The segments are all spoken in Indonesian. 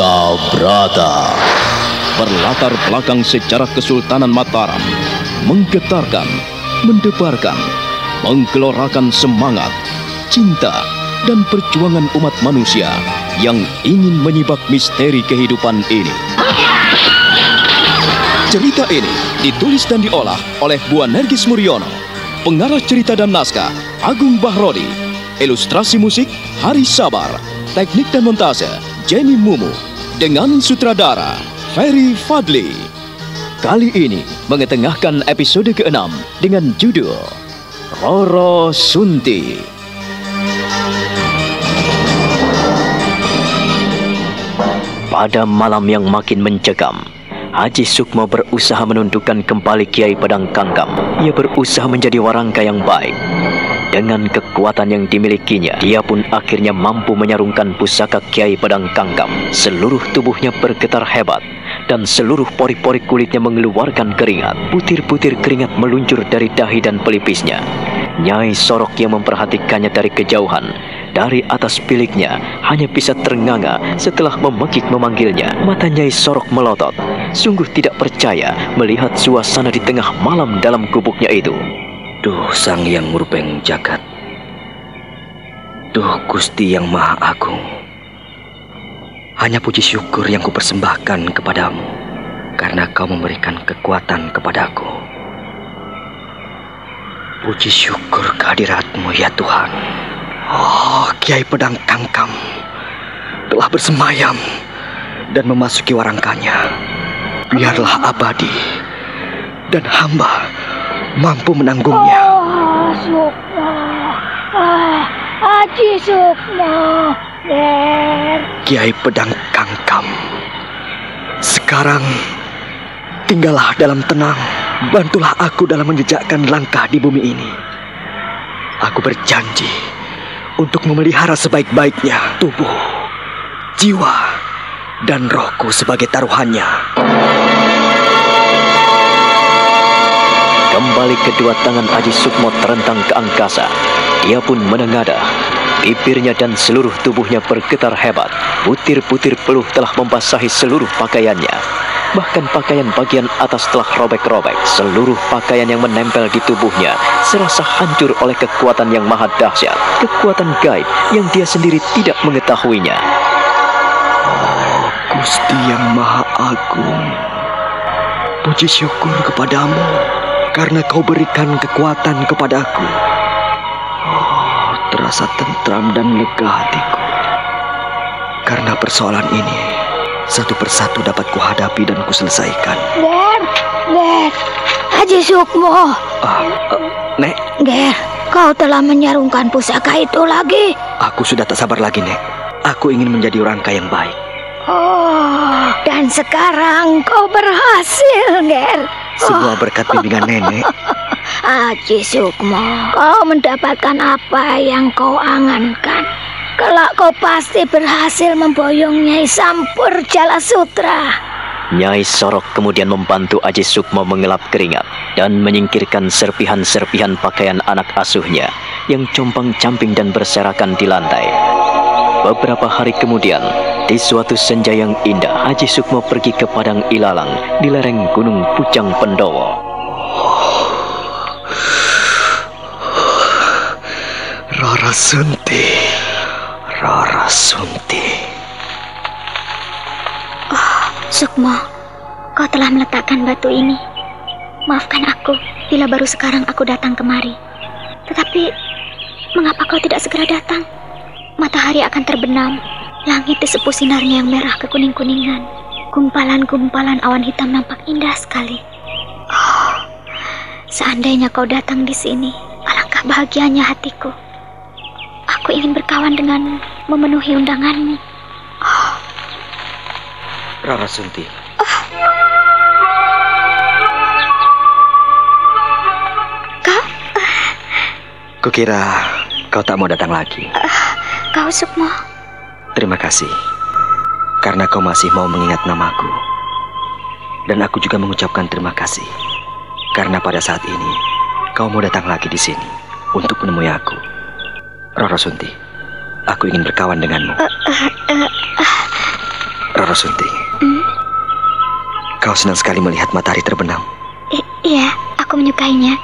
Hasta Brata. Berlatar belakang sejarah Kesultanan Mataram menggetarkan, mendebarkan, menggelorakan semangat, cinta, dan perjuangan umat manusia yang ingin menyibak misteri kehidupan ini. Cerita ini ditulis dan diolah oleh Bu Nergis Muriono, pengarah cerita dan naskah Agung Bahrodi, ilustrasi musik Hari Sabar, teknik dan montase Jenny Mumu, dengan sutradara Ferry Fadli. Kali ini mengetengahkan episode ke-6 dengan judul Roro Sunti. Pada malam yang makin mencekam, Haji Sukmo berusaha menundukkan kembali Kiai Pedang Kangkam. Ia berusaha menjadi warangka yang baik. Dengan kekuatan yang dimilikinya, dia pun akhirnya mampu menyarungkan pusaka Kiai Pedang Kangkam. Seluruh tubuhnya bergetar hebat dan seluruh pori-pori kulitnya mengeluarkan keringat. Butir-butir keringat meluncur dari dahi dan pelipisnya. Nyai Sorok yang memperhatikannya dari kejauhan, dari atas biliknya, hanya bisa ternganga setelah memekik memanggilnya. Mata Nyai Sorok melotot, sungguh tidak percaya melihat suasana di tengah malam dalam gubuknya itu. Duh Sang Yang Murpeng Jagat. Duh Gusti Yang Maha Agung. Hanya puji syukur yang kupersembahkan kepadamu Karena kau memberikan kekuatan kepadaku. Puji syukur kehadiratmu ya Tuhan. Oh Kiai Pedang Kangkam Telah bersemayam Dan memasuki warangkanya. Biarlah abadi Dan hamba mampu menanggungnya. Oh, Sukma. Ah, Haji Sukma. Der. Kiai Pedang Kangkam. Sekarang tinggallah dalam tenang. Bantulah aku dalam menjejakkan langkah di bumi ini. Aku berjanji untuk memelihara sebaik-baiknya tubuh, jiwa, dan rohku sebagai taruhannya. Kembali kedua tangan Aji Sukmo terentang ke angkasa. Dia pun menengadah. Bibirnya dan seluruh tubuhnya bergetar hebat. Butir-butir peluh telah membasahi seluruh pakaiannya. Bahkan pakaian bagian atas telah robek-robek. Seluruh pakaian yang menempel di tubuhnya serasa hancur oleh kekuatan yang maha dahsyat. Kekuatan gaib yang dia sendiri tidak mengetahuinya. Oh, Gusti yang Maha Agung. Puji syukur kepadamu karena kau berikan kekuatan kepadaku. Oh, terasa tentram dan lega hatiku. Karena persoalan ini satu persatu dapat kuhadapi dan kuselesaikan. Der. Der. Haji Sukmo. Ah, ah, Nek, Der. Kau telah menyarungkan pusaka itu lagi. aku sudah tak sabar lagi, Nek. Aku ingin menjadi orang kaya yang baik. Oh, dan sekarang kau berhasil, Der. Semua berkat bimbingan nenek. Haji Sukmo, kau mendapatkan apa yang kau angankan. Kelak kau pasti berhasil memboyong Nyai Sampur Jala Sutra. Nyai Sorok kemudian membantu Aji Sukmo mengelap keringat dan menyingkirkan serpihan-serpihan pakaian anak asuhnya yang compang-camping dan berserakan di lantai. Beberapa hari kemudian, di suatu senja yang indah, Haji Sukmo pergi ke Padang Ilalang di lereng Gunung Pucang Pendowo. Rara Sunti. Rara Sunti. Sukmo, kau telah meletakkan batu ini. Maafkan aku bila baru sekarang aku datang kemari. Tetapi, mengapa kau tidak segera datang? Matahari akan terbenam, langit disepu sinarnya yang merah kekuning-kuningan. Gumpalan-gumpalan awan hitam nampak indah sekali. Oh, seandainya kau datang di sini, alangkah bahagianya hatiku. Aku ingin berkawan denganmu, memenuhi undanganmu. Rara Sunti. Kau, Kukira kau tak mau datang lagi. Kau Sukmo. Terima kasih. Karena kau masih mau mengingat namaku. Dan aku juga mengucapkan terima kasih. Karena pada saat ini kau mau datang lagi di sini untuk menemui aku. Rara Sunti, aku ingin berkawan denganmu. Roro Sunti, Hmm? kau senang sekali melihat matahari terbenam. I- iya, aku menyukainya.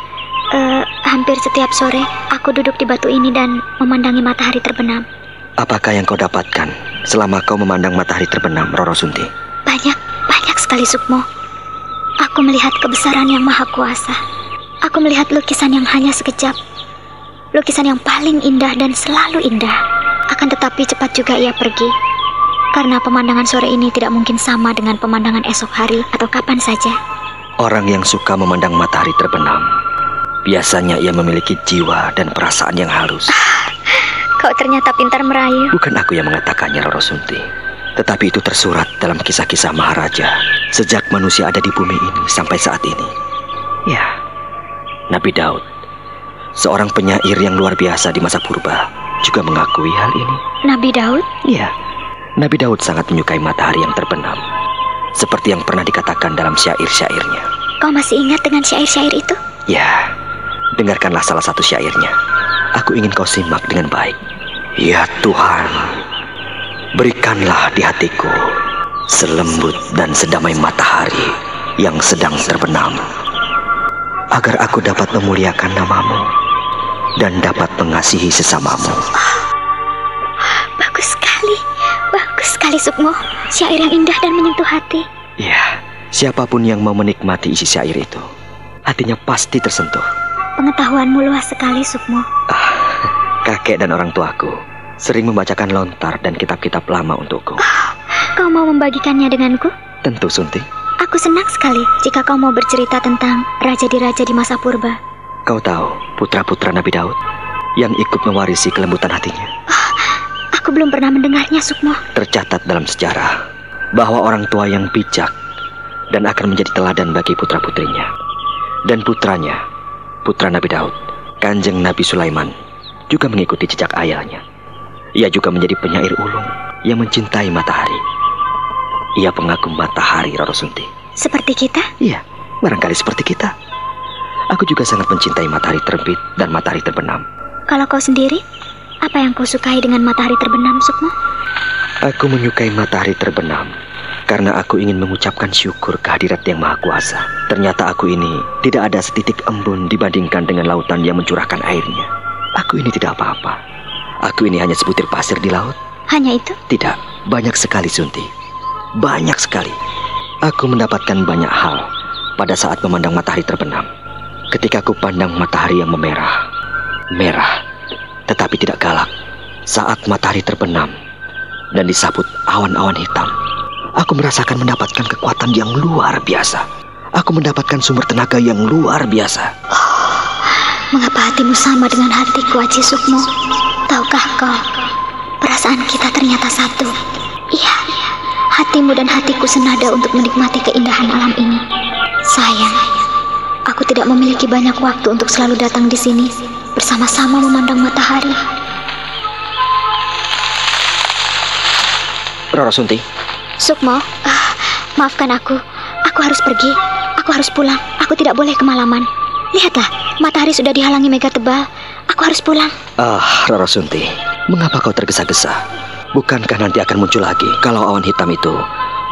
Eh, hampir setiap sore aku duduk di batu ini dan memandangi matahari terbenam. Apakah yang kau dapatkan selama kau memandang matahari terbenam, Roro Sunti? Banyak, banyak sekali Sukmo. Aku melihat kebesaran yang maha kuasa. Aku melihat lukisan yang hanya sekejap. Lukisan yang paling indah dan selalu indah. Akan tetapi cepat juga ia pergi. Karena pemandangan sore ini tidak mungkin sama dengan pemandangan esok hari atau kapan saja. Orang yang suka memandang matahari terbenam, biasanya ia memiliki jiwa dan perasaan yang halus. Kau ternyata pintar merayu. Bukan aku yang mengatakannya, Roro Sunti. Tetapi itu tersurat dalam kisah-kisah Maharaja sejak manusia ada di bumi ini sampai saat ini. Ya, Nabi Daud, seorang penyair yang luar biasa di masa purba, juga mengakui hal ini. Nabi Daud? Ya, Nabi Daud sangat menyukai matahari yang terbenam. Seperti yang pernah dikatakan dalam syair-syairnya. Kau masih ingat dengan syair-syair itu? Ya, dengarkanlah salah satu syairnya. Aku ingin kau simak dengan baik. Ya Tuhan, berikanlah di hatiku selembut dan sedamai matahari yang sedang terbenam. Agar aku dapat memuliakan namamu dan dapat mengasihi sesamamu. Bagus sekali. Bagus sekali Sukmo. Syair yang indah dan menyentuh hati. Ya, siapa pun yang mau menikmati isi syair itu, hatinya pasti tersentuh. Pengetahuanmu luas sekali Sukmo. Kakek dan orang tuaku sering membacakan lontar dan kitab-kitab lama untukku. Kau mau membagikannya denganku? Tentu, Sunti. Aku senang sekali jika kau mau bercerita tentang raja di raja di masa purba. Kau tahu putra-putra Nabi Daud yang ikut mewarisi kelembutan hatinya. Aku belum pernah mendengarnya, Sukmo. Tercatat dalam sejarah bahwa orang tua yang bijak dan akan menjadi teladan bagi putra-putrinya. Dan putranya, putra Nabi Daud, Kanjeng Nabi Sulaiman, juga mengikuti jejak ayahnya. Ia juga menjadi penyair ulung yang mencintai matahari. Ia pengagum matahari, Roro Sunti. Seperti kita? Iya, barangkali seperti kita. Aku juga sangat mencintai matahari terbit dan matahari terbenam. Kalau kau sendiri, apa yang kau sukai dengan matahari terbenam, Sukmo? Aku menyukai matahari terbenam karena aku ingin mengucapkan syukur kehadirat yang maha kuasa. Ternyata aku ini tidak ada setitik embun dibandingkan dengan lautan yang mencurahkan airnya. Aku ini tidak apa-apa. Aku ini hanya sebutir pasir di laut. Hanya itu? Tidak, banyak sekali Sunti. Banyak sekali. Aku mendapatkan banyak hal pada saat memandang matahari terbenam. Ketika aku pandang matahari yang memerah, merah, tetapi tidak galak. Saat matahari terbenam dan disabut awan-awan hitam, aku merasakan mendapatkan kekuatan yang luar biasa. Aku mendapatkan sumber tenaga yang luar biasa. Mengapa hatimu sama dengan hatiku, Aji Sukmo? Tahukah kau, perasaan kita ternyata satu. Iya, hatimu dan hatiku senada untuk menikmati keindahan alam ini. Sayang, aku tidak memiliki banyak waktu untuk selalu datang di sini bersama-sama memandang matahari. Roro Sunti, Sukmo, ah, maafkan aku. Aku harus pergi. Aku harus pulang. Aku tidak boleh kemalaman. Lihatlah, matahari sudah dihalangi mega tebal. Aku harus pulang. Ah, Roro Sunti, mengapa kau tergesa-gesa? Bukankah nanti akan muncul lagi kalau awan hitam itu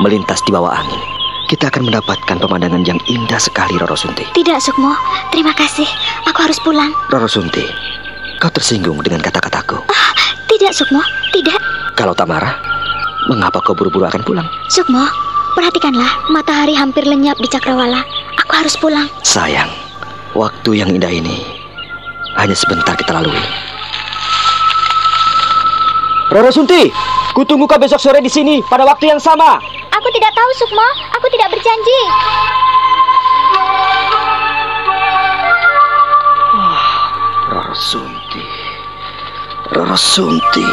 melintas di bawah angin? Kita akan mendapatkan pemandangan yang indah sekali, Roro Sunti. Tidak, Sukmo. Terima kasih. Aku harus pulang. Roro Sunti, kau tersinggung dengan kata-kataku. Ah, tidak, Sukmo. Tidak. Kalau tak marah, mengapa kau buru-buru akan pulang? Sukmo, perhatikanlah. Matahari hampir lenyap di cakrawala. Aku harus pulang. Sayang, waktu yang indah ini hanya sebentar kita lalui. Roro Sunti, kutunggu kau besok sore di sini pada waktu yang sama. Aku tidak tahu, Sukmo. Aku tidak berjanji. Roro Sunti, Roro Sunti.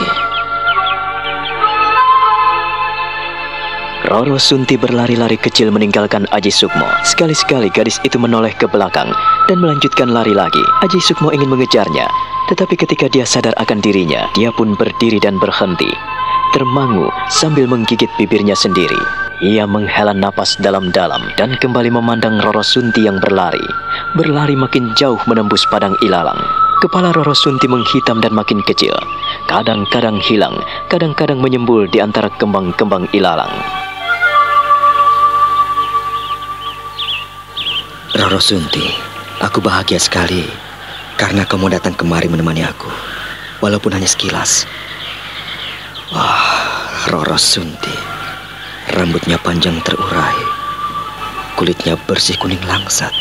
Roro Sunti berlari-lari kecil meninggalkan Aji Sukmo. Sekali-sekali gadis itu menoleh ke belakang dan melanjutkan lari lagi. Aji Sukmo ingin mengejarnya, tetapi ketika dia sadar akan dirinya, dia pun berdiri dan berhenti. Termangu sambil menggigit bibirnya sendiri. Ia menghela napas dalam-dalam dan kembali memandang Roro Sunti yang berlari. Berlari makin jauh menembus padang ilalang. Kepala Roro Sunti menghitam dan makin kecil. Kadang-kadang hilang, kadang-kadang menyembul di antara kembang-kembang ilalang. Roro Sunti, aku bahagia sekali karena kamu datang kemari menemani aku, walaupun hanya sekilas. Wah, Roro Sunti, rambutnya panjang terurai, kulitnya bersih kuning langsat,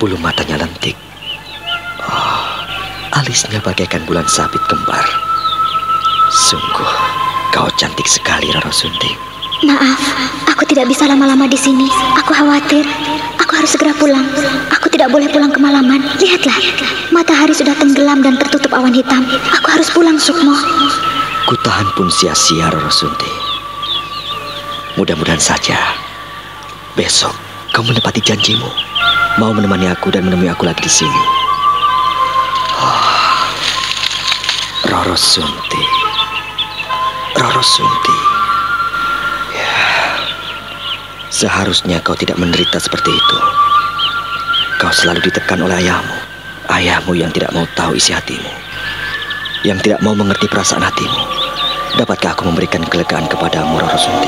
bulu matanya lentik, oh, alisnya bagaikan bulan sabit kembar. Sungguh, kau cantik sekali, Roro Sunti. Maaf, aku tidak bisa lama-lama di sini. Aku khawatir. Aku harus segera pulang. Aku tidak boleh pulang kemalaman. Lihatlah, matahari sudah tenggelam dan tertutup awan hitam. Aku harus pulang, Sukmo. Kutahan pun sia-sia, Roro Sunti. Mudah-mudahan saja besok kau menepati janjimu, mau menemani aku dan menemui aku lagi di sini. Oh, Roro Sunti, Seharusnya kau tidak menderita seperti itu. Kau selalu ditekan oleh ayahmu. Ayahmu yang tidak mau tahu isi hatimu. Yang tidak mau mengerti perasaan hatimu. Dapatkah aku memberikan kelegaan kepadamu, Roro Sunti?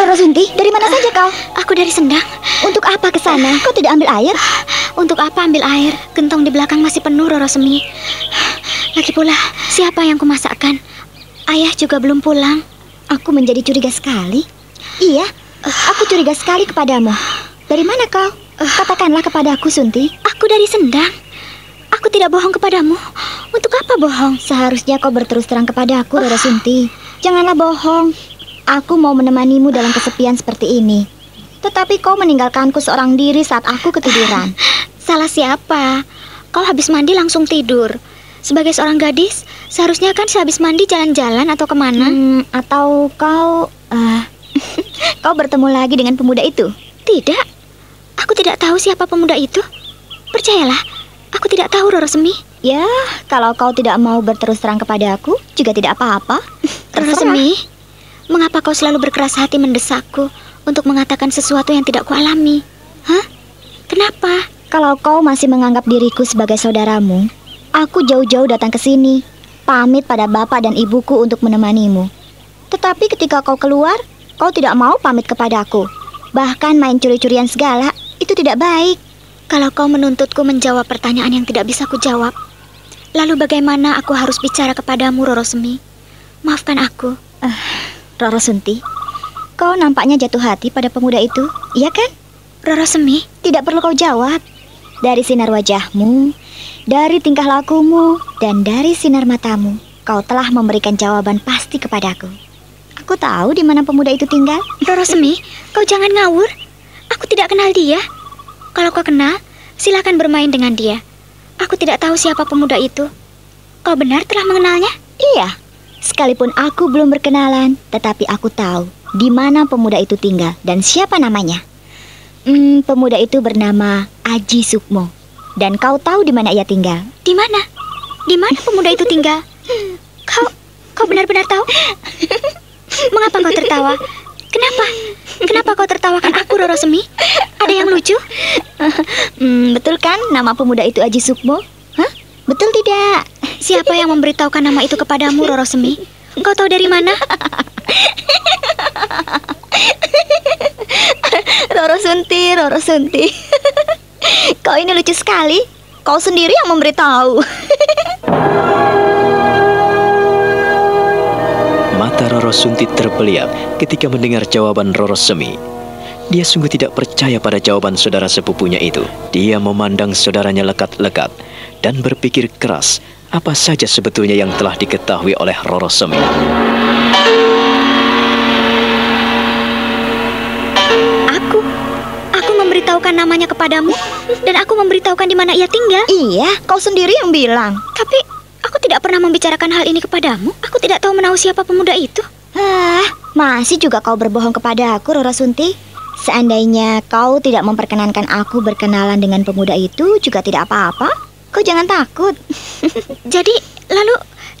Roro Sunti, dari mana saja kau? Aku dari Sendang. Untuk apa ke sana? Kau tidak ambil air? Untuk apa ambil air? Gentong di belakang masih penuh, Roro Semi. Lagi pula, siapa yang kumasakkan? Ayah juga belum pulang. Aku menjadi curiga sekali. Iya, aku curiga sekali kepadamu. Dari mana kau? Katakanlah kepadaku, Sunti. Aku dari Sendang. Aku tidak bohong kepadamu. Untuk apa bohong? Seharusnya kau berterus terang kepada aku, Rara Sunti. Janganlah bohong. Aku mau menemanimu dalam kesepian seperti ini. Tetapi kau meninggalkanku seorang diri saat aku ketiduran. Salah siapa? Kau habis mandi langsung tidur. Sebagai seorang gadis, seharusnya kan sehabis mandi jalan-jalan atau ke mana? Hmm, atau kau... Uh, kau bertemu lagi dengan pemuda itu? Tidak. Aku tidak tahu siapa pemuda itu. Percayalah, aku tidak tahu Roro Semi. Ya, kalau kau tidak mau berterus terang kepada aku, juga tidak apa-apa. Roro Semi, mengapa kau selalu berkeras hati mendesakku untuk mengatakan sesuatu yang tidak kualami? Hah? Kenapa? Kalau kau masih menganggap diriku sebagai saudaramu, Aku jauh-jauh datang ke sini, pamit pada bapak dan ibuku untuk menemanimu. Tetapi ketika kau keluar, kau tidak mau pamit kepadaku. Bahkan main curi-curian segala, itu tidak baik. Kalau kau menuntutku menjawab pertanyaan yang tidak bisa kujawab, lalu bagaimana aku harus bicara kepadamu, Roro Semi? Maafkan aku. Uh, Roro Sunti, kau nampaknya jatuh hati pada pemuda itu, iya kan? Roro Semi, tidak perlu kau jawab. Dari sinar wajahmu, dari tingkah lakumu dan dari sinar matamu, kau telah memberikan jawaban pasti kepadaku. Aku tahu di mana pemuda itu tinggal. Roro Semi, kau jangan ngawur. Aku tidak kenal dia. Kalau kau kenal, silakan bermain dengan dia. Aku tidak tahu siapa pemuda itu. Kau benar telah mengenalnya? Iya. Sekalipun aku belum berkenalan, tetapi aku tahu di mana pemuda itu tinggal dan siapa namanya. Hmm, pemuda itu bernama Aji Sukmo. Dan kau tahu di mana ia tinggal? Di mana? Di mana pemuda itu tinggal? Kau kau benar-benar tahu? Mengapa kau tertawa? Kenapa? Kenapa kau tertawakan aku, Roro Semi? Ada yang lucu? hmm, betul kan nama pemuda itu Aji Sukmo? Hah? Betul tidak? Siapa yang memberitahukan nama itu kepadamu, Roro Semi? Kau tahu dari mana? Roro Sunti, Roro Sunti. Kau ini lucu sekali. Kau sendiri yang memberitahu. Mata Roro Sunti terbeliak ketika mendengar jawaban Roro Semi. Dia sungguh tidak percaya pada jawaban saudara sepupunya itu. Dia memandang saudaranya lekat-lekat dan berpikir keras apa saja sebetulnya yang telah diketahui oleh Roro Semi. Memberitahukan namanya kepadamu dan aku memberitahukan di mana ia tinggal. Iya, kau sendiri yang bilang. Tapi aku tidak pernah membicarakan hal ini kepadamu. Aku tidak tahu menahu siapa pemuda itu. Ah, masih juga kau berbohong kepada aku, Roro Sunti. Seandainya kau tidak memperkenankan aku berkenalan dengan pemuda itu juga tidak apa-apa. Kau jangan takut. Jadi, lalu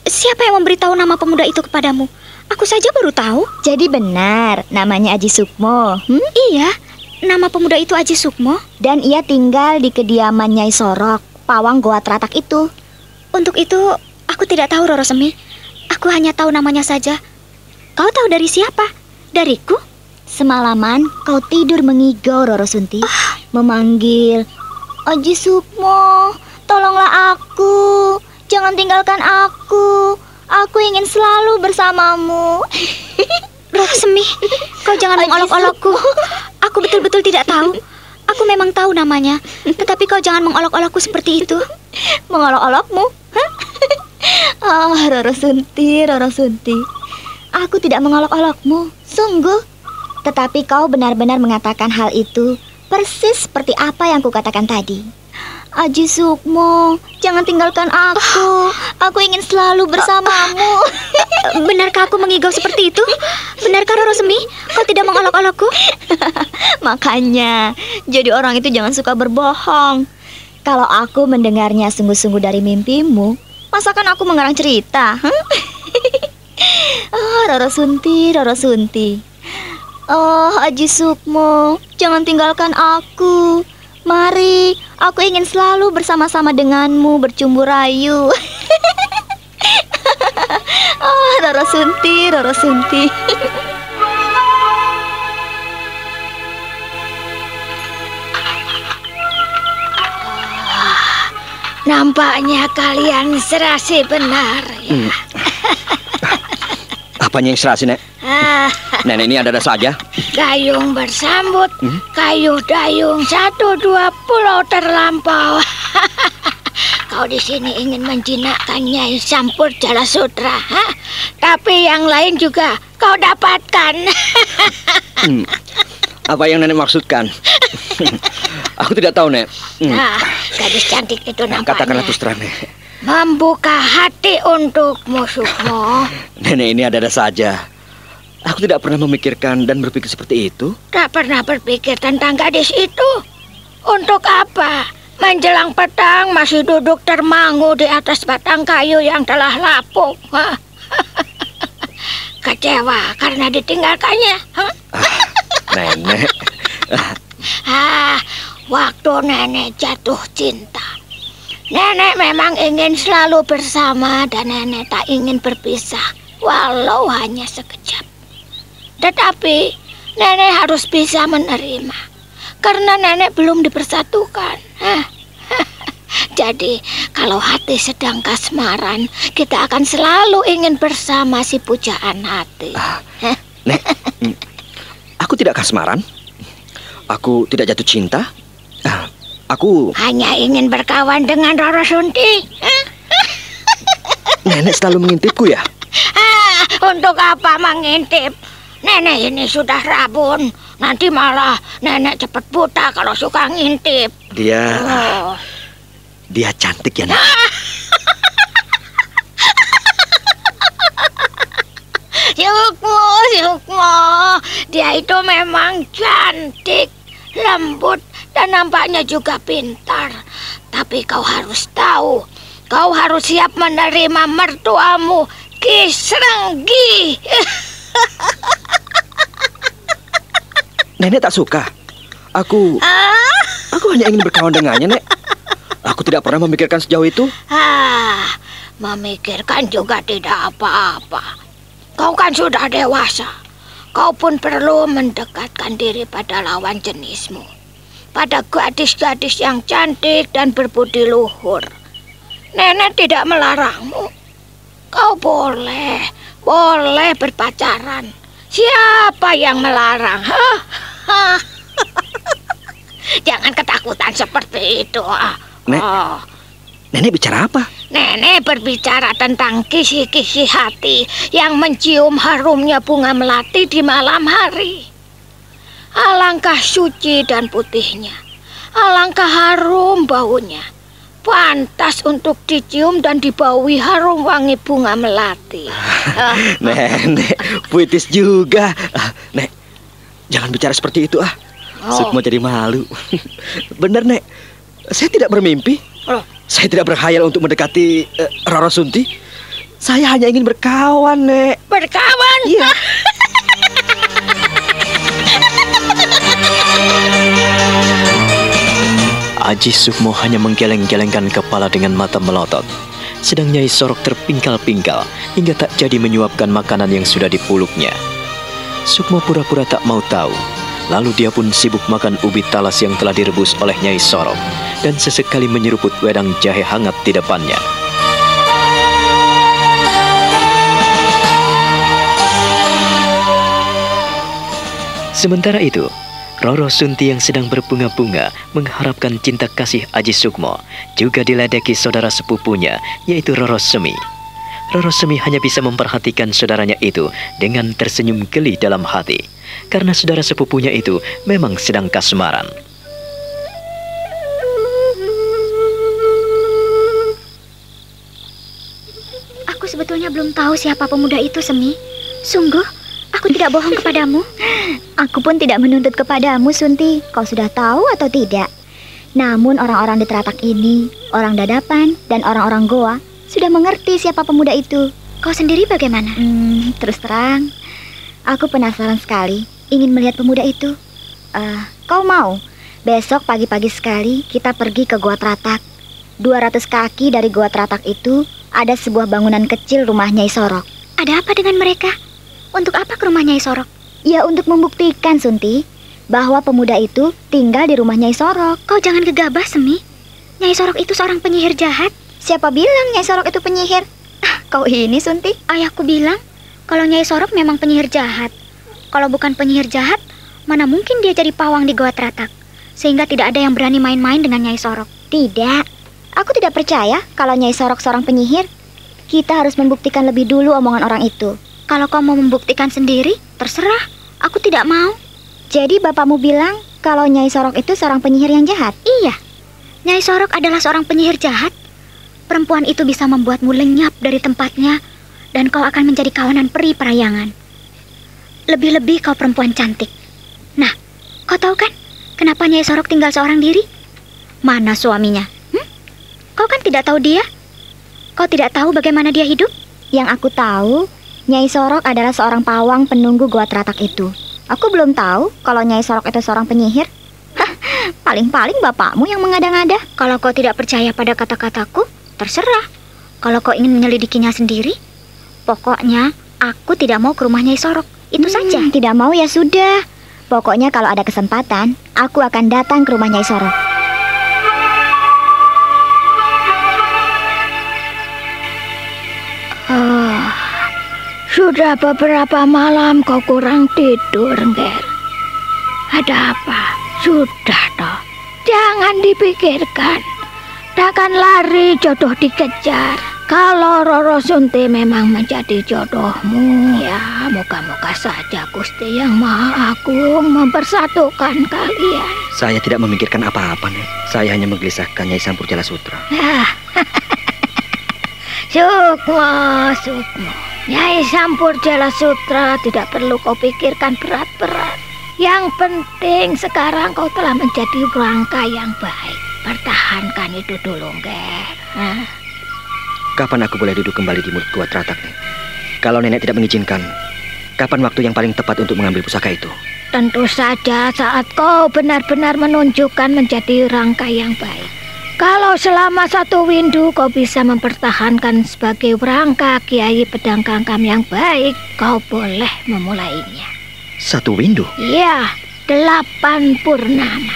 siapa yang memberitahu nama pemuda itu kepadamu? Aku saja baru tahu. Jadi benar, namanya Aji Sukmo. Hmm? Iya, Nama pemuda itu Aji Sukmo dan ia tinggal di kediaman Nyai Sorok, pawang Goa Teratak itu. Untuk itu, aku tidak tahu Roro Semi. Aku hanya tahu namanya saja. Kau tahu dari siapa? Dariku? Semalaman kau tidur mengigau Roro Sunti, memanggil, Aji Sukmo, tolonglah aku, jangan tinggalkan aku, aku ingin selalu bersamamu. Semi, kau jangan mengolok-olokku. Aku betul-betul tidak tahu. Aku memang tahu namanya, tetapi kau jangan mengolok-olokku seperti itu. Mengolok-olokmu? Ah, Roro Sunti, Roro Sunti. Aku tidak mengolok-olokmu, sungguh. Tetapi kau benar-benar mengatakan hal itu persis seperti apa yang kukatakan tadi. Aji Sukmo, jangan tinggalkan aku. Aku ingin selalu bersamamu. Benarkah aku mengigau seperti itu? Benarkah Roro Semi, kau tidak mengolok-olokku? Makanya, jadi orang itu jangan suka berbohong. Kalau aku mendengarnya sungguh-sungguh dari mimpimu, masakan aku mengarang cerita? huh? oh, Roro Sunti, Roro Sunti. Oh, Aji Sukmo, jangan tinggalkan aku. Mari, aku ingin selalu bersama-sama denganmu bercumbu rayu. oh, Roro Sunti, Roro Sunti. Nampaknya kalian serasi benar ya. Apanya yang serasi, Nek? Ah, Nenek ini ada-ada saja. gayung bersambut, kayu dayung satu dua pulau terlampau. Kau di sini ingin menjinakkan Nyai Sampur Jala Sutra, ha? tapi yang lain juga kau dapatkan. Hmm. Apa yang Nenek maksudkan? Aku tidak tahu, Nek. Hmm. Nah, gadis cantik itu nampaknya Katakanlah terus terang, Nek. Membuka hati untukmu, Sukmo. Nenek ini ada-ada saja. Aku tidak pernah memikirkan dan berpikir seperti itu. Tak pernah berpikir tentang gadis itu. Untuk apa? Menjelang petang masih duduk termangu di atas batang kayu yang telah lapuk. Kecewa karena ditinggalkannya. Hah? Nenek. Ah, waktu nenek jatuh cinta. Nenek memang ingin selalu bersama dan nenek tak ingin berpisah, walau hanya sekejap. Tetapi nenek harus bisa menerima, karena nenek belum dipersatukan. Jadi, kalau hati sedang kasmaran, kita akan selalu ingin bersama si pujaan hati. Nek, mm, aku tidak kasmaran. Aku tidak jatuh cinta. Ah, Aku, Hanya ingin berkawan dengan Roro Sunti. Nenek selalu mengintipku ya. Ah, untuk apa mengintip? Nenek ini sudah rabun. Nanti malah nenek cepat buta kalau suka ngintip. Dia, Oh, dia cantik ya, Nek. Sukmo, Sukmo. Dia itu memang cantik, lembut, dan nampaknya juga pintar. Tapi kau harus tahu, kau harus siap menerima mertuamu, Ki Srenggi. Nenek tak suka. Aku, Ah, aku hanya ingin berkawan dengannya, Nek. Aku tidak pernah memikirkan sejauh itu. Ah, memikirkan juga tidak apa-apa. Kau kan sudah dewasa. Kau pun perlu mendekatkan diri pada lawan jenismu. Pada gadis-gadis yang cantik dan berbudi luhur. Nenek tidak melarangmu. Kau boleh, boleh berpacaran. Siapa yang melarang? Hah? Hah? Jangan ketakutan seperti itu. ah. Nek. Oh. Nenek bicara apa? Nenek berbicara tentang kisi-kisi hati yang mencium harumnya bunga melati di malam hari. Alangkah suci dan putihnya. Alangkah harum baunya. Pantas untuk dicium dan dibaui harum wangi bunga melati. Nenek, puitis juga. Ah, Nek, jangan bicara seperti itu ah. Oh. Sukmo jadi malu. Benar, Nek. Saya tidak bermimpi. Loh. Saya tidak berkhayal untuk mendekati eh, Roro Sunti. Saya hanya ingin berkawan, Nek. berkawan. Iya. Aji Sukmo hanya menggeleng-gelengkan kepala dengan mata melotot. sedang Nyai Sorok terpingkal-pingkal hingga tak jadi menyuapkan makanan yang sudah dipuluknya. Sukmo pura-pura tak mau tahu, lalu dia pun sibuk makan ubi talas yang telah direbus oleh Nyai Sorok dan sesekali menyeruput wedang jahe hangat di depannya. Sementara itu, Roro Sunti yang sedang berbunga-bunga mengharapkan cinta kasih Aji Sukmo juga diledeki saudara sepupunya yaitu Roro Semi. Roro Semi hanya bisa memperhatikan saudaranya itu dengan tersenyum geli dalam hati karena saudara sepupunya itu memang sedang kasmaran. Aku sebetulnya belum tahu siapa pemuda itu, Semi. Sungguh, aku tidak bohong kepadamu. Aku pun tidak menuntut kepadamu, Sunti. Kau sudah tahu atau tidak? Namun orang-orang di teratak ini, orang dadapan, dan orang-orang goa sudah mengerti siapa pemuda itu. Kau sendiri bagaimana? Hmm, terus terang, aku penasaran sekali ingin melihat pemuda itu. Eh, kau mau? Besok pagi-pagi sekali kita pergi ke Gua Teratak. 200 kaki dari Gua Teratak itu ada sebuah bangunan kecil rumah Nyai Sorok. Ada apa dengan mereka? Untuk apa ke rumah Nyai Sorok? Ya untuk membuktikan Sunti bahwa pemuda itu tinggal di rumah Nyai Sorok. Kau jangan gegabah, Semi. Nyai Sorok itu seorang penyihir jahat. Siapa bilang Nyai Sorok itu penyihir? Ah, Kau ini Sunti? Ayahku bilang kalau Nyai Sorok memang penyihir jahat. Kalau bukan penyihir jahat, mana mungkin dia jadi pawang di Goa Teratak? Sehingga tidak ada yang berani main-main dengan Nyai Sorok. Tidak. Aku tidak percaya kalau Nyai Sorok seorang penyihir. Kita harus membuktikan lebih dulu omongan orang itu. Kalau kau mau membuktikan sendiri, terserah. Aku tidak mau. Jadi bapakmu bilang kalau Nyai Sorok itu seorang penyihir yang jahat? Iya, Nyai Sorok adalah seorang penyihir jahat. Perempuan itu bisa membuatmu lenyap dari tempatnya dan kau akan menjadi kawanan peri perayangan. Lebih-lebih kau perempuan cantik. Nah, kau tahu kan kenapa Nyai Sorok tinggal seorang diri? Mana suaminya? Hmm? Kau kan tidak tahu dia? Kau tidak tahu bagaimana dia hidup? Yang aku tahu, Nyai Sorok adalah seorang pawang penunggu Gua Teratak itu. Aku belum tahu kalau Nyai Sorok itu seorang penyihir. Hah, paling-paling bapakmu yang mengada-ngada. Kalau kau tidak percaya pada kata-kataku, terserah. Kalau kau ingin menyelidikinya sendiri, pokoknya aku tidak mau ke rumah Nyai Sorok. Itu saja. Hmm, tidak mau ya sudah. Pokoknya kalau ada kesempatan, aku akan datang ke rumah Nyai Sorok. Sudah beberapa malam kau kurang tidur, Nger. Ada apa? Sudah toh. Jangan dipikirkan. Takkan lari jodoh dikejar. Kalau Roro Sunti memang menjadi jodohmu, ya moga-moga saja Gusti yang Maha Agung mempersatukan kalian. Saya tidak memikirkan apa-apa, Nek. Saya hanya menggelisahkan Nyai Sampur Jala Sutra. Nah, Sukmo, Sukmo. Nyai Sampur Jala Sutra tidak perlu kau pikirkan berat-berat. Yang penting sekarang kau telah menjadi rangka yang baik. Pertahankan itu dulu, Nger. Hah? Kapan aku boleh duduk kembali di mulut gua teratak, Nek? Kalau nenek tidak mengizinkan, kapan waktu yang paling tepat untuk mengambil pusaka itu? Tentu saja saat kau benar-benar menunjukkan menjadi rangka yang baik. Kalau selama satu windu kau bisa mempertahankan sebagai rangka Kiai Pedang Kangkam yang baik, kau boleh memulainya. Satu windu? Iya, delapan purnama.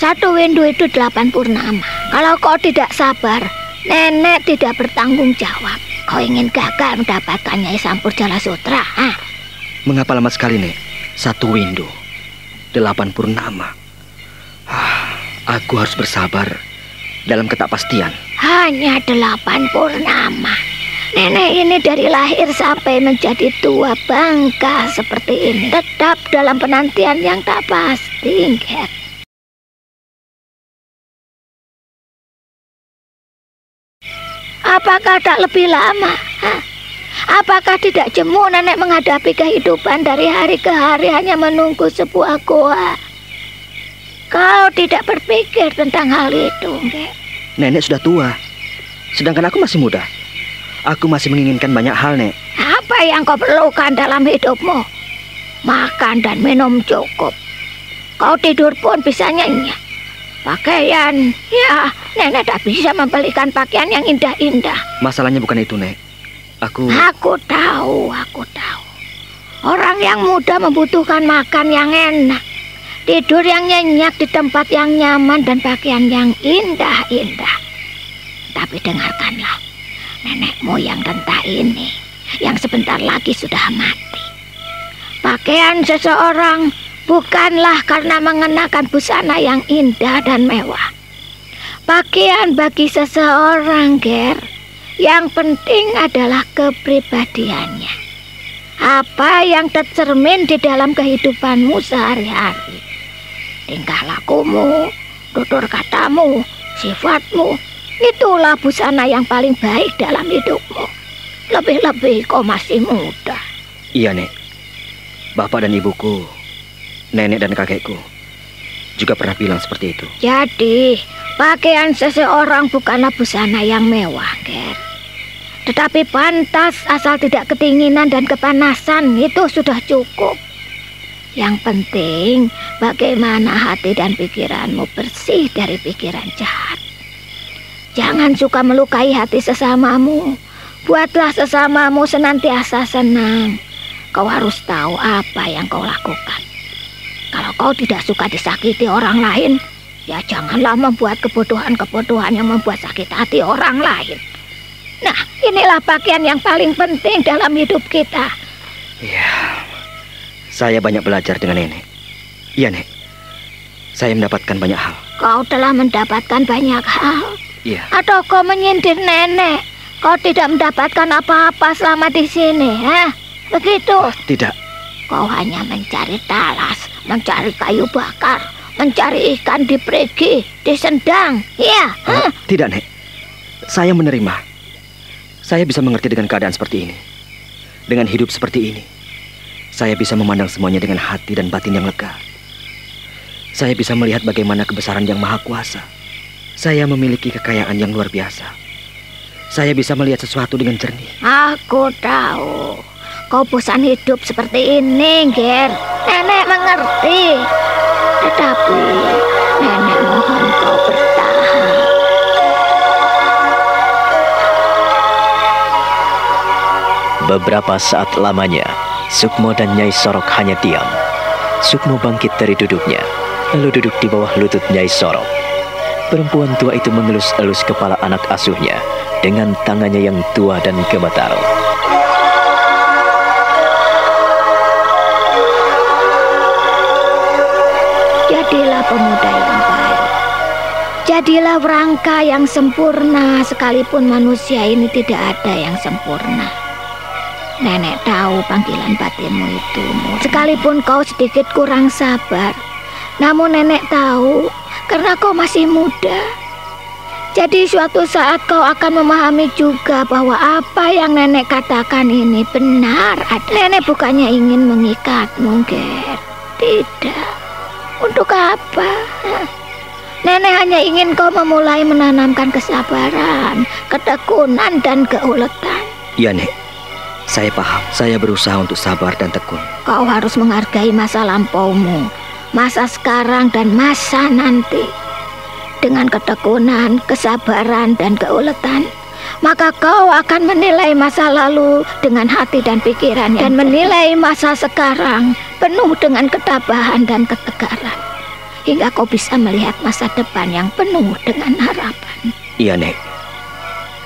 Satu windu itu delapan purnama. Kalau kau tidak sabar, nenek tidak bertanggung jawab. Kau ingin gagal mendapatkan Nyai Sampur Jala Sutra, ah? Mengapa lama sekali, Nek? Satu windu. Delapan purnama. Ah, aku harus bersabar dalam ketakpastian. Hanya delapan purnama. Nenek ini dari lahir sampai menjadi tua bangka seperti ini tetap dalam penantian yang tak pasti, Nger. Apakah tak lebih lama? Hah? Apakah tidak jemu nenek menghadapi kehidupan dari hari ke hari hanya menunggu sebuah goa? Kau tidak berpikir tentang hal itu, Nger. Nenek sudah tua, sedangkan aku masih muda. Aku masih menginginkan banyak hal, Nek. Apa yang kau perlukan dalam hidupmu? Makan dan minum cukup. Kau tidur pun bisa nyenyak. Pakaian, ya nenek tak bisa membelikan pakaian yang indah-indah. Masalahnya bukan itu, Nek. Aku... Aku tahu, aku tahu. Orang yang muda membutuhkan makan yang enak, tidur yang nyenyak di tempat yang nyaman dan pakaian yang indah-indah. Tapi dengarkanlah, nenek moyang renta ini yang sebentar lagi sudah mati. Pakaian seseorang bukanlah karena mengenakan busana yang indah dan mewah. Pakaian bagi seseorang, Ger, yang penting adalah kepribadiannya. Apa yang tercermin di dalam kehidupanmu sehari-hari. Tingkah lakumu, tutur katamu, sifatmu, itulah busana yang paling baik dalam hidupmu. Lebih-lebih kau masih muda. Iya, Nek. Bapak dan ibuku nenek dan kakekku juga pernah bilang seperti itu. Jadi, pakaian seseorang bukanlah busana yang mewah, Ger. Tetapi pantas asal tidak ketinginan dan kepanasan itu sudah cukup. Yang penting bagaimana hati dan pikiranmu bersih dari pikiran jahat. Jangan suka melukai hati sesamamu. Buatlah sesamamu senantiasa senang. Kau harus tahu apa yang kau lakukan. Kalau kau tidak suka disakiti orang lain, ya janganlah membuat kebodohan-kebodohan yang membuat sakit hati orang lain. Nah, inilah pakaian yang paling penting dalam hidup kita. Iya, saya banyak belajar dengan nenek. Iya, Nek. Saya mendapatkan banyak hal. Kau telah mendapatkan banyak hal. Iya. Atau kau menyindir nenek? Kau tidak mendapatkan apa-apa selama di sini, ha? Begitu. Oh, tidak. Kau hanya mencari talas, mencari kayu bakar, mencari ikan di perigi, di sendang. Iya. Uh, tidak, Nek. Saya menerima. Saya bisa mengerti dengan keadaan seperti ini. Dengan hidup seperti ini. Saya bisa memandang semuanya dengan hati dan batin yang lega. Saya bisa melihat bagaimana kebesaran yang maha kuasa. Saya memiliki kekayaan yang luar biasa. Saya bisa melihat sesuatu dengan jernih. Aku tahu. Kau bosan hidup seperti ini, Ger. Nenek mengerti. Tetapi nenek mohon kau bertahan. Beberapa saat lamanya, Sukmo dan Nyai Sorok hanya diam. Sukmo bangkit dari duduknya, lalu duduk di bawah lutut Nyai Sorok. Perempuan tua itu mengelus-elus kepala anak asuhnya dengan tangannya yang tua dan gemetar. Jadilah pemuda yang baik. Jadilah rangka yang sempurna sekalipun manusia ini tidak ada yang sempurna. Nenek tahu panggilan batinmu itu. Sekalipun kau sedikit kurang sabar, namun nenek tahu karena kau masih muda. Jadi suatu saat kau akan memahami juga bahwa apa yang nenek katakan ini benar. Nenek bukannya ingin mengikatmu, Ger. Tidak. Untuk apa? Nenek hanya ingin kau memulai menanamkan kesabaran, ketekunan, dan keuletan. Iya, Nek. Saya paham. Saya berusaha untuk sabar dan tekun. Kau harus menghargai masa lampaumu, masa sekarang, dan masa nanti. Dengan ketekunan, kesabaran, dan keuletan, maka kau akan menilai masa lalu dengan hati dan pikiran dan menilai masa sekarang penuh dengan ketabahan dan ketegaran. Hingga kau bisa melihat masa depan yang penuh dengan harapan. Iya, Nek.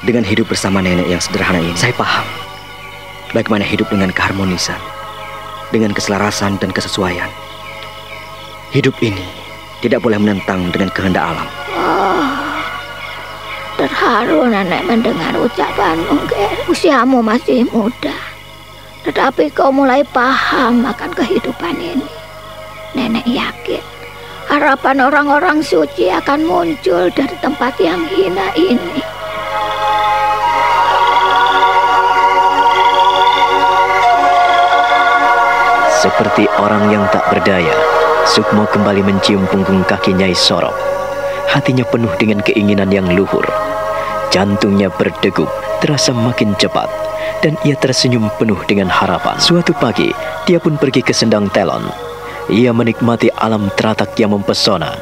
Dengan hidup bersama nenek yang sederhana ini, saya paham bagaimana hidup dengan keharmonisan, dengan keselarasan dan kesesuaian. Hidup ini tidak boleh menentang dengan kehendak alam. Oh, terharu nenek mendengar ucapanmu, Ger. Usiamu masih muda. Tetapi kau mulai paham akan kehidupan ini. Nenek yakin harapan orang-orang suci akan muncul dari tempat yang hina ini. Seperti orang yang tak berdaya, Sukmo kembali mencium punggung kaki Nyai Sorok. Hatinya penuh dengan keinginan yang luhur. Jantungnya berdegup, terasa makin cepat, dan ia tersenyum penuh dengan harapan. Suatu pagi, dia pun pergi ke Sendang Telon. Ia menikmati alam teratak yang mempesona.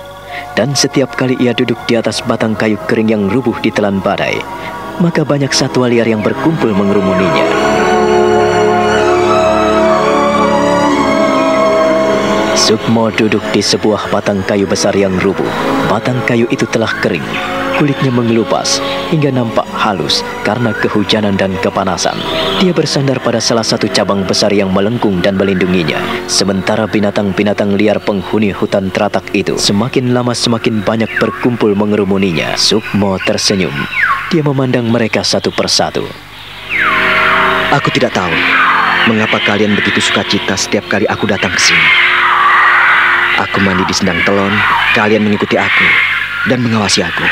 Dan setiap kali ia duduk di atas batang kayu kering yang rubuh di telan badai, maka banyak satwa liar yang berkumpul mengerumuninya. Sukmo duduk di sebuah batang kayu besar yang rubuh. Batang kayu itu telah kering, kulitnya mengelupas hingga nampak halus karena kehujanan dan kepanasan. Dia bersandar pada salah satu cabang besar yang melengkung dan melindunginya. Sementara binatang-binatang liar penghuni hutan teratak itu semakin lama semakin banyak berkumpul mengerumuninya. Sukmo tersenyum. Dia memandang mereka satu persatu. Aku tidak tahu mengapa kalian begitu suka cita setiap kali aku datang ke sini. Aku mandi di sendang telon, kalian mengikuti aku dan mengawasi aku.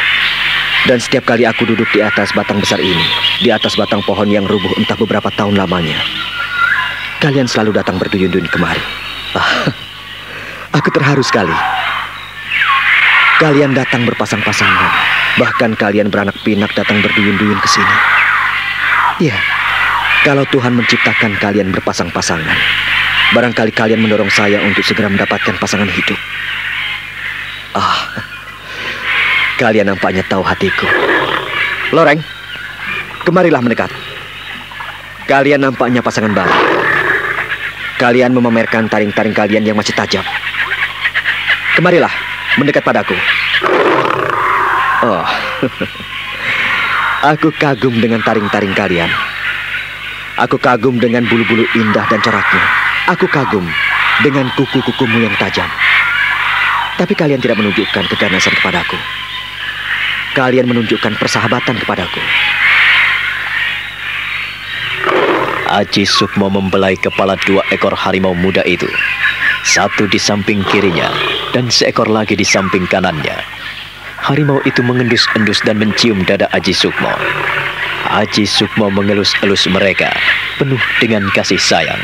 Dan setiap kali aku duduk di atas batang besar ini, di atas batang pohon yang rubuh entah beberapa tahun lamanya, kalian selalu datang berduyun-duyun kemari. Ah, aku terharu sekali. Kalian datang berpasang-pasangan, bahkan kalian beranak pinak datang berduyun-duyun ke sini. Ya, kalau Tuhan menciptakan kalian berpasang-pasangan, barangkali kalian mendorong saya untuk segera mendapatkan pasangan hidup. Ah, Kalian nampaknya tahu hatiku. Loreng, kemarilah mendekat. Kalian nampaknya pasangan baru. Kalian memamerkan taring-taring kalian yang masih tajam. Kemarilah, mendekat padaku. Oh, aku kagum dengan taring-taring kalian. Aku kagum dengan bulu-bulu indah dan coraknya. Aku kagum dengan kuku-kukumu yang tajam. Tapi kalian tidak menunjukkan keganasan kepadaku kalian menunjukkan persahabatan kepadaku. Aji Sukmo membelai kepala dua ekor harimau muda itu. Satu di samping kirinya dan seekor lagi di samping kanannya. Harimau itu mengendus-endus dan mencium dada Aji Sukmo. Aji Sukmo mengelus-elus mereka penuh dengan kasih sayang.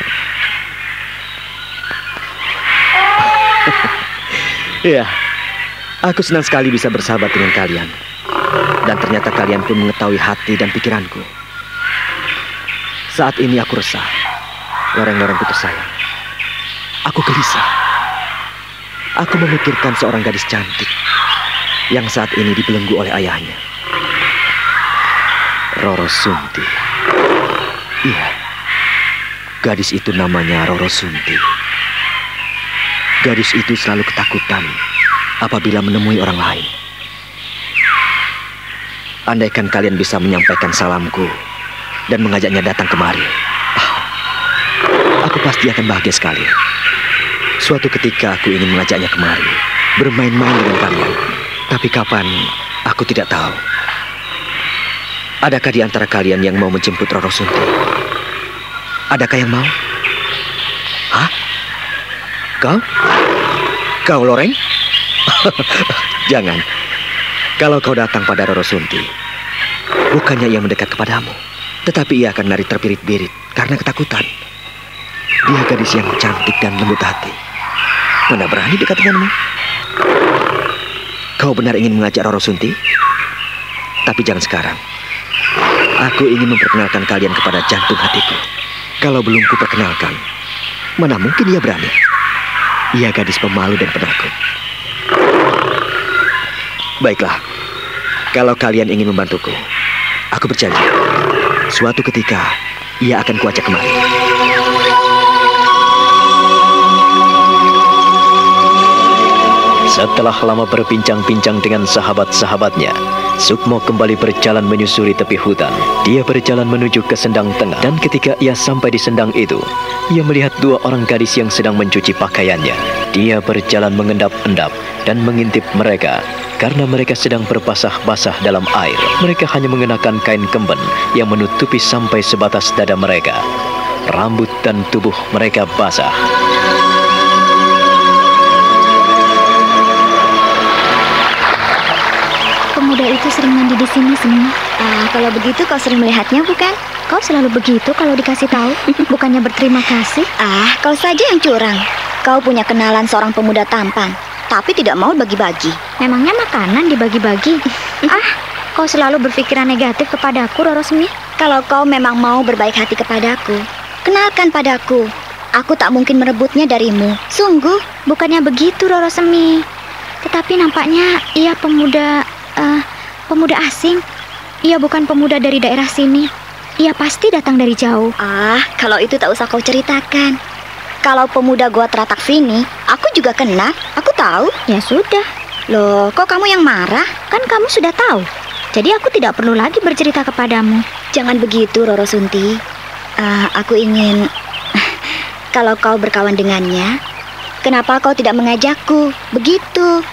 Ya, aku senang sekali bisa bersahabat dengan kalian. Dan ternyata kalian pun mengetahui hati dan pikiranku. Saat ini aku resah. Loreng-lorengku tersayang. Aku gelisah. Aku memikirkan seorang gadis cantik yang saat ini dibelenggu oleh ayahnya. Roro Sunti. Iya, gadis itu namanya Roro Sunti. Gadis itu selalu ketakutan apabila menemui orang lain. Andaikan kalian bisa menyampaikan salamku dan mengajaknya datang kemari. Aku pasti akan bahagia sekali. Suatu ketika aku ingin mengajaknya kemari, bermain-main dengan kalian. Tapi kapan, aku tidak tahu. Adakah di antara kalian yang mau menjemput Roro Sunti? Adakah yang mau? Hah? Kau? Kau, Loreng? Jangan. Kalau kau datang pada Roro Sunti, bukannya ia mendekat kepadamu, tetapi ia akan lari terpirit-pirit karena ketakutan. Dia gadis yang cantik dan lembut hati. Mana berani dekat denganmu? Kau benar ingin mengajak Roro Sunti? Tapi jangan sekarang. Aku ingin memperkenalkan kalian kepada jantung hatiku. Kalau belum kuperkenalkan, mana mungkin ia berani? Ia gadis pemalu dan penakut. Baiklah, kalau kalian ingin membantuku, aku berjanji. Suatu ketika, ia akan kuajak kemari. Setelah lama berbincang-bincang dengan sahabat-sahabatnya, Sukmo kembali berjalan menyusuri tepi hutan. Dia berjalan menuju ke sendang tengah dan ketika ia sampai di sendang itu, ia melihat dua orang gadis yang sedang mencuci pakaiannya. Dia berjalan mengendap-endap dan mengintip mereka karena mereka sedang berbasah-basah dalam air. Mereka hanya mengenakan kain kemben yang menutupi sampai sebatas dada mereka. Rambut dan tubuh mereka basah. Itu sering mandi di sini semua. Ah, kalau begitu kau sering melihatnya bukan? Kau selalu begitu kalau dikasih tahu, bukannya berterima kasih. Ah, kau saja yang curang. Kau punya kenalan seorang pemuda tampan tapi tidak mau bagi-bagi. Memangnya makanan dibagi-bagi? ah, kau selalu berpikiran negatif kepadaku, Roro Semi. Kalau kau memang mau berbaik hati kepadaku, kenalkan padaku. Aku tak mungkin merebutnya darimu. Sungguh, bukannya begitu, Roro Semi. Tetapi nampaknya ia pemuda eh, pemuda asing. Ia bukan pemuda dari daerah sini. Ia pasti datang dari jauh. Ah, kalau itu tak usah kau ceritakan. Kalau pemuda gua teratak sini, aku juga kenal. Aku tahu. Ya sudah, Loh, kok kamu yang marah? kan kamu sudah tahu. Jadi aku tidak perlu lagi bercerita kepadamu. Jangan begitu, Roro Sunti. Ah, aku ingin... Kalau kau berkawan dengannya, kenapa kau tidak mengajakku? Begitu.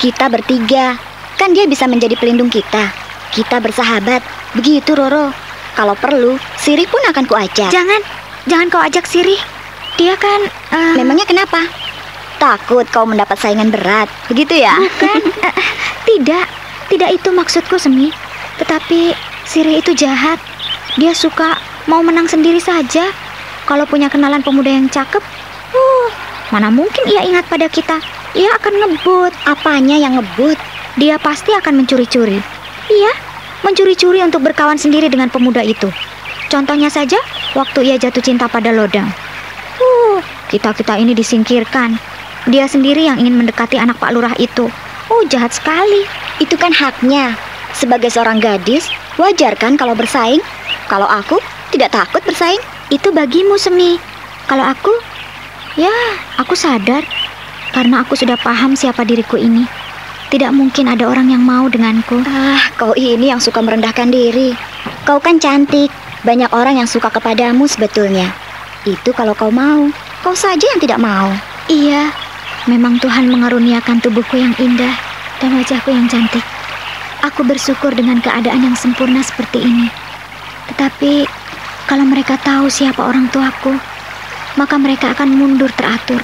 Kita bertiga. Kan dia bisa menjadi pelindung kita. Kita bersahabat. Begitu, Roro. Kalau perlu, Siri pun akan kuajak. Jangan, jangan kau ajak Siri. Dia kan eh, Memangnya kenapa? Takut kau mendapat saingan berat. Begitu ya? bukan eh, tidak, tidak itu maksudku Semi. Tetapi Siri itu jahat. Dia suka mau menang sendiri saja. Kalau punya kenalan pemuda yang cakep, uh, mana mungkin ia ingat pada kita. Ia akan ngebut. Apanya yang ngebut? Dia pasti akan mencuri-curi. Iya, mencuri-curi untuk berkawan sendiri dengan pemuda itu. Contohnya saja, waktu ia jatuh cinta pada Lodang. Uh, kita-kita ini disingkirkan. Dia sendiri yang ingin mendekati anak Pak Lurah itu. Oh, jahat sekali. Itu kan haknya. Sebagai seorang gadis, wajar kan kalau bersaing? Kalau aku tidak takut bersaing. Itu bagimu, Semi. Kalau aku, ya, aku sadar. Karena aku sudah paham siapa diriku ini. Tidak mungkin ada orang yang mau denganku. Ah, kau ini yang suka merendahkan diri. Kau kan cantik. Banyak orang yang suka kepadamu sebetulnya. Itu kalau kau mau. Kau saja yang tidak mau. Iya, memang Tuhan mengaruniakan tubuhku yang indah dan wajahku yang cantik. Aku bersyukur dengan keadaan yang sempurna seperti ini. Tetapi kalau mereka tahu siapa orang tuaku, maka mereka akan mundur teratur.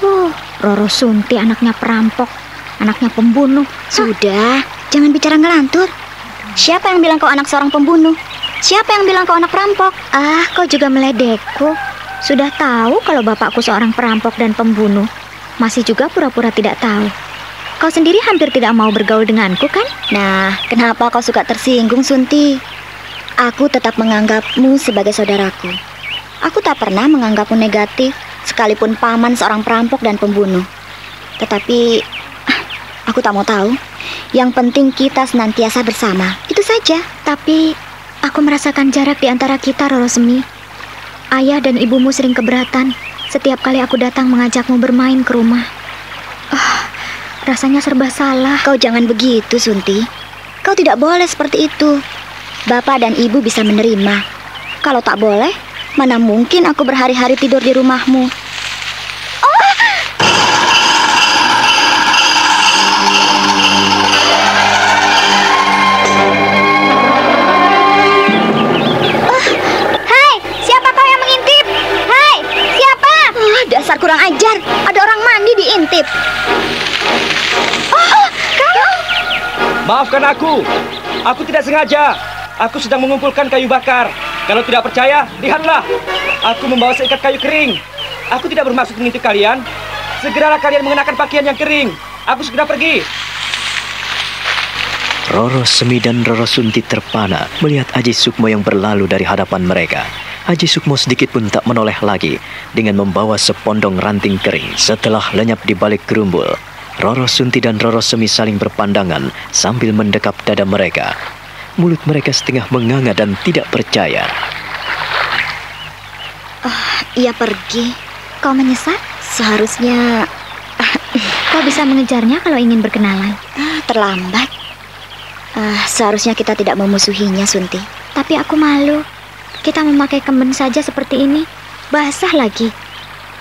Oh, Roro Sunti anaknya perampok, anaknya pembunuh. Sudah, jangan bicara ngelantur. Siapa yang bilang kau anak seorang pembunuh? Siapa yang bilang kau anak perampok? Ah, kau juga meledekku. Sudah tahu kalau bapakku seorang perampok dan pembunuh. Masih juga pura-pura tidak tahu. Kau sendiri hampir tidak mau bergaul denganku kan? Nah, kenapa kau suka tersinggung, Sunti? Aku tetap menganggapmu sebagai saudaraku. Aku tak pernah menganggapmu negatif, sekalipun paman seorang perampok dan pembunuh. Tetapi, aku tak mau tahu. Yang penting kita senantiasa bersama. Itu saja. Tapi aku merasakan jarak di antara kita, Roro Semi. Ayah dan ibumu sering keberatan setiap kali aku datang mengajakmu bermain ke rumah. Ah, rasanya serba salah. Kau jangan begitu, Sunti. Kau tidak boleh seperti itu. Bapak dan ibu bisa menerima. Kalau tak boleh, mana mungkin aku berhari-hari tidur di rumahmu. Hai, Maafkan aku. Aku tidak sengaja. Aku sedang mengumpulkan kayu bakar. Kalau tidak percaya, lihatlah. Aku membawa seikat kayu kering. Aku tidak bermaksud mengintip kalian. Segeralah kalian mengenakan pakaian yang kering. Aku segera pergi. Roro Semi dan Roro Sunti terpana melihat Aji Sukmo yang berlalu dari hadapan mereka. Aji Sukmo sedikit pun tak menoleh lagi dengan membawa sepondong ranting kering. Setelah lenyap di balik gerumbul, Roro Sunti dan Roro Semi saling berpandangan sambil mendekap dada mereka. Mulut mereka setengah menganga dan tidak percaya. Ia pergi. Kau menyesal? Seharusnya Kau bisa mengejarnya kalau ingin berkenalan. ah, terlambat. Ah, seharusnya kita tidak memusuhinya, Sunti. Tapi aku malu. Kita memakai kemben saja seperti ini. Basah lagi.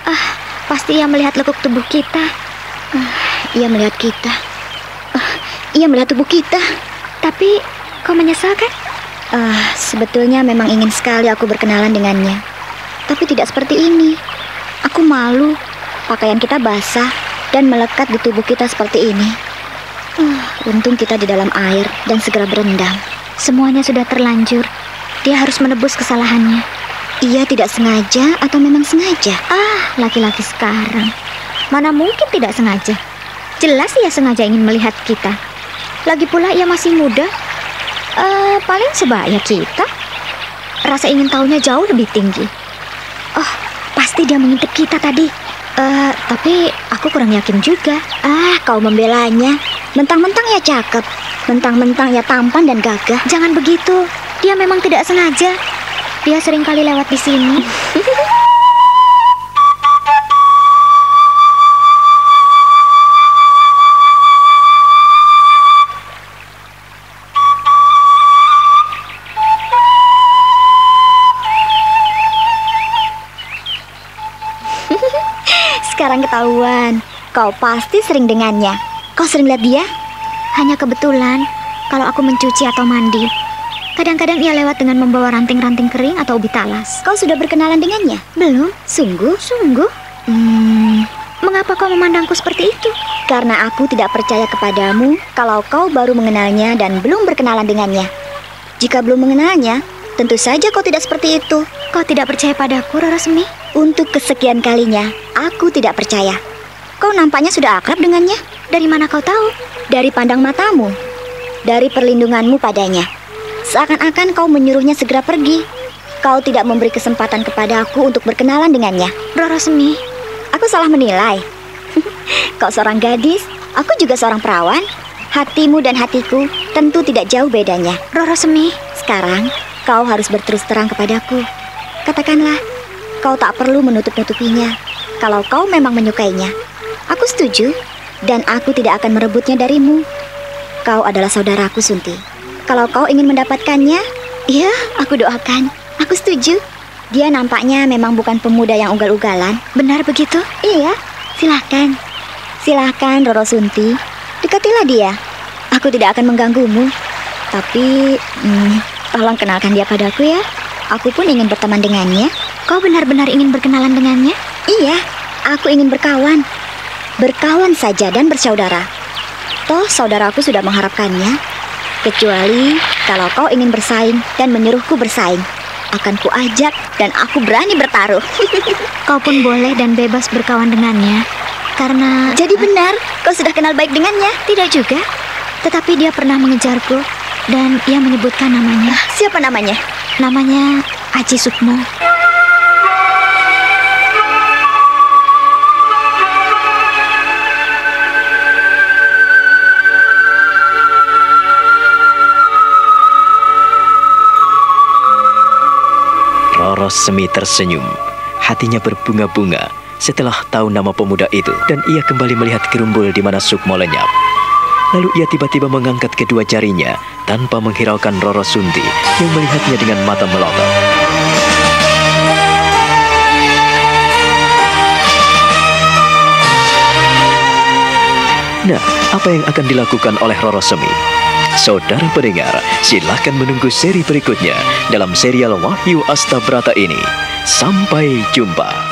Ah, pasti ia melihat lekuk tubuh kita. Ia melihat kita. Ah, ia melihat tubuh kita. Tapi kau menyesal kan? Ah, sebetulnya memang ingin sekali aku berkenalan dengannya. Tapi tidak seperti ini. Aku malu. Pakaian kita basah dan melekat di tubuh kita seperti ini. Ah, untung kita di dalam air dan segera berendam. Semuanya sudah terlanjur. Dia harus menebus kesalahannya. Ia tidak sengaja atau memang sengaja? Ah, laki-laki sekarang. Mana mungkin tidak sengaja? Jelas ia sengaja ingin melihat kita. Lagi pula ia masih muda. Eh, paling sebaya kita. Rasa ingin tahunya jauh lebih tinggi. Oh, pasti dia mengintip kita tadi. Eh, tapi aku kurang yakin juga. Ah, kau membelanya. Mentang-mentang ya cakep. Mentang-mentang ya tampan dan gagah. Jangan begitu. Dia memang tidak sengaja. Dia sering kali lewat di sini. ketahuan. Kau pasti sering dengannya. Kau sering lihat dia? Hanya kebetulan kalau aku mencuci atau mandi. Kadang-kadang ia lewat dengan membawa ranting-ranting kering atau ubi talas. Kau sudah berkenalan dengannya? Belum. Sungguh? Sungguh? Hmm, mengapa kau memandangku seperti itu? Karena aku tidak percaya kepadamu kalau kau baru mengenalnya dan belum berkenalan dengannya. Jika belum mengenalnya, tentu saja kau tidak seperti itu. Kau tidak percaya padaku, Rara Semi? Untuk kesekian kalinya, aku tidak percaya. Kau nampaknya sudah akrab dengannya. Dari mana kau tahu? Dari pandang matamu. Dari perlindunganmu padanya. Seakan-akan kau menyuruhnya segera pergi. Kau tidak memberi kesempatan kepada aku untuk berkenalan dengannya. Rara Semi, aku salah menilai. kau seorang gadis, aku juga seorang perawan. Hatimu dan hatiku tentu tidak jauh bedanya. Rara Semi, sekarang kau harus berterus terang kepadaku. Katakanlah, kau tak perlu menutup-nutupinya. Kalau kau memang menyukainya, aku setuju dan aku tidak akan merebutnya darimu. Kau adalah saudaraku, Sunti. Kalau kau ingin mendapatkannya, ya, aku doakan. Aku setuju. Dia nampaknya memang bukan pemuda yang ugal-ugalan. Benar begitu? Iya, silahkan. Silahkan, Roro Sunti. Dekatilah dia. Aku tidak akan mengganggumu. Tapi, hmm, tolong kenalkan dia padaku ya. Aku pun ingin berteman dengannya. Kau benar-benar ingin berkenalan dengannya? Iya, aku ingin berkawan. Berkawan saja dan bersaudara. Toh saudaraku sudah mengharapkannya. Kecuali kalau kau ingin bersaing dan menyuruhku bersaing. Akan kuajak dan aku berani bertaruh. kau pun boleh dan bebas berkawan dengannya. Karena... Jadi benar, kau sudah kenal baik dengannya? Tidak juga. Tetapi dia pernah mengejarku dan ia menyebutkan namanya. Siapa namanya? Namanya Aji Sukmo. Roro Semi tersenyum. Hatinya berbunga-bunga setelah tahu nama pemuda itu dan ia kembali melihat kerumbul di mana Sukmo lenyap. Lalu ia tiba-tiba mengangkat kedua jarinya tanpa menghiraukan Roro Sunti yang melihatnya dengan mata melotot. Nah, apa yang akan dilakukan oleh Roro Semi? Saudara pendengar, silahkan menunggu seri berikutnya dalam serial Wahyu Astabrata ini. Sampai jumpa.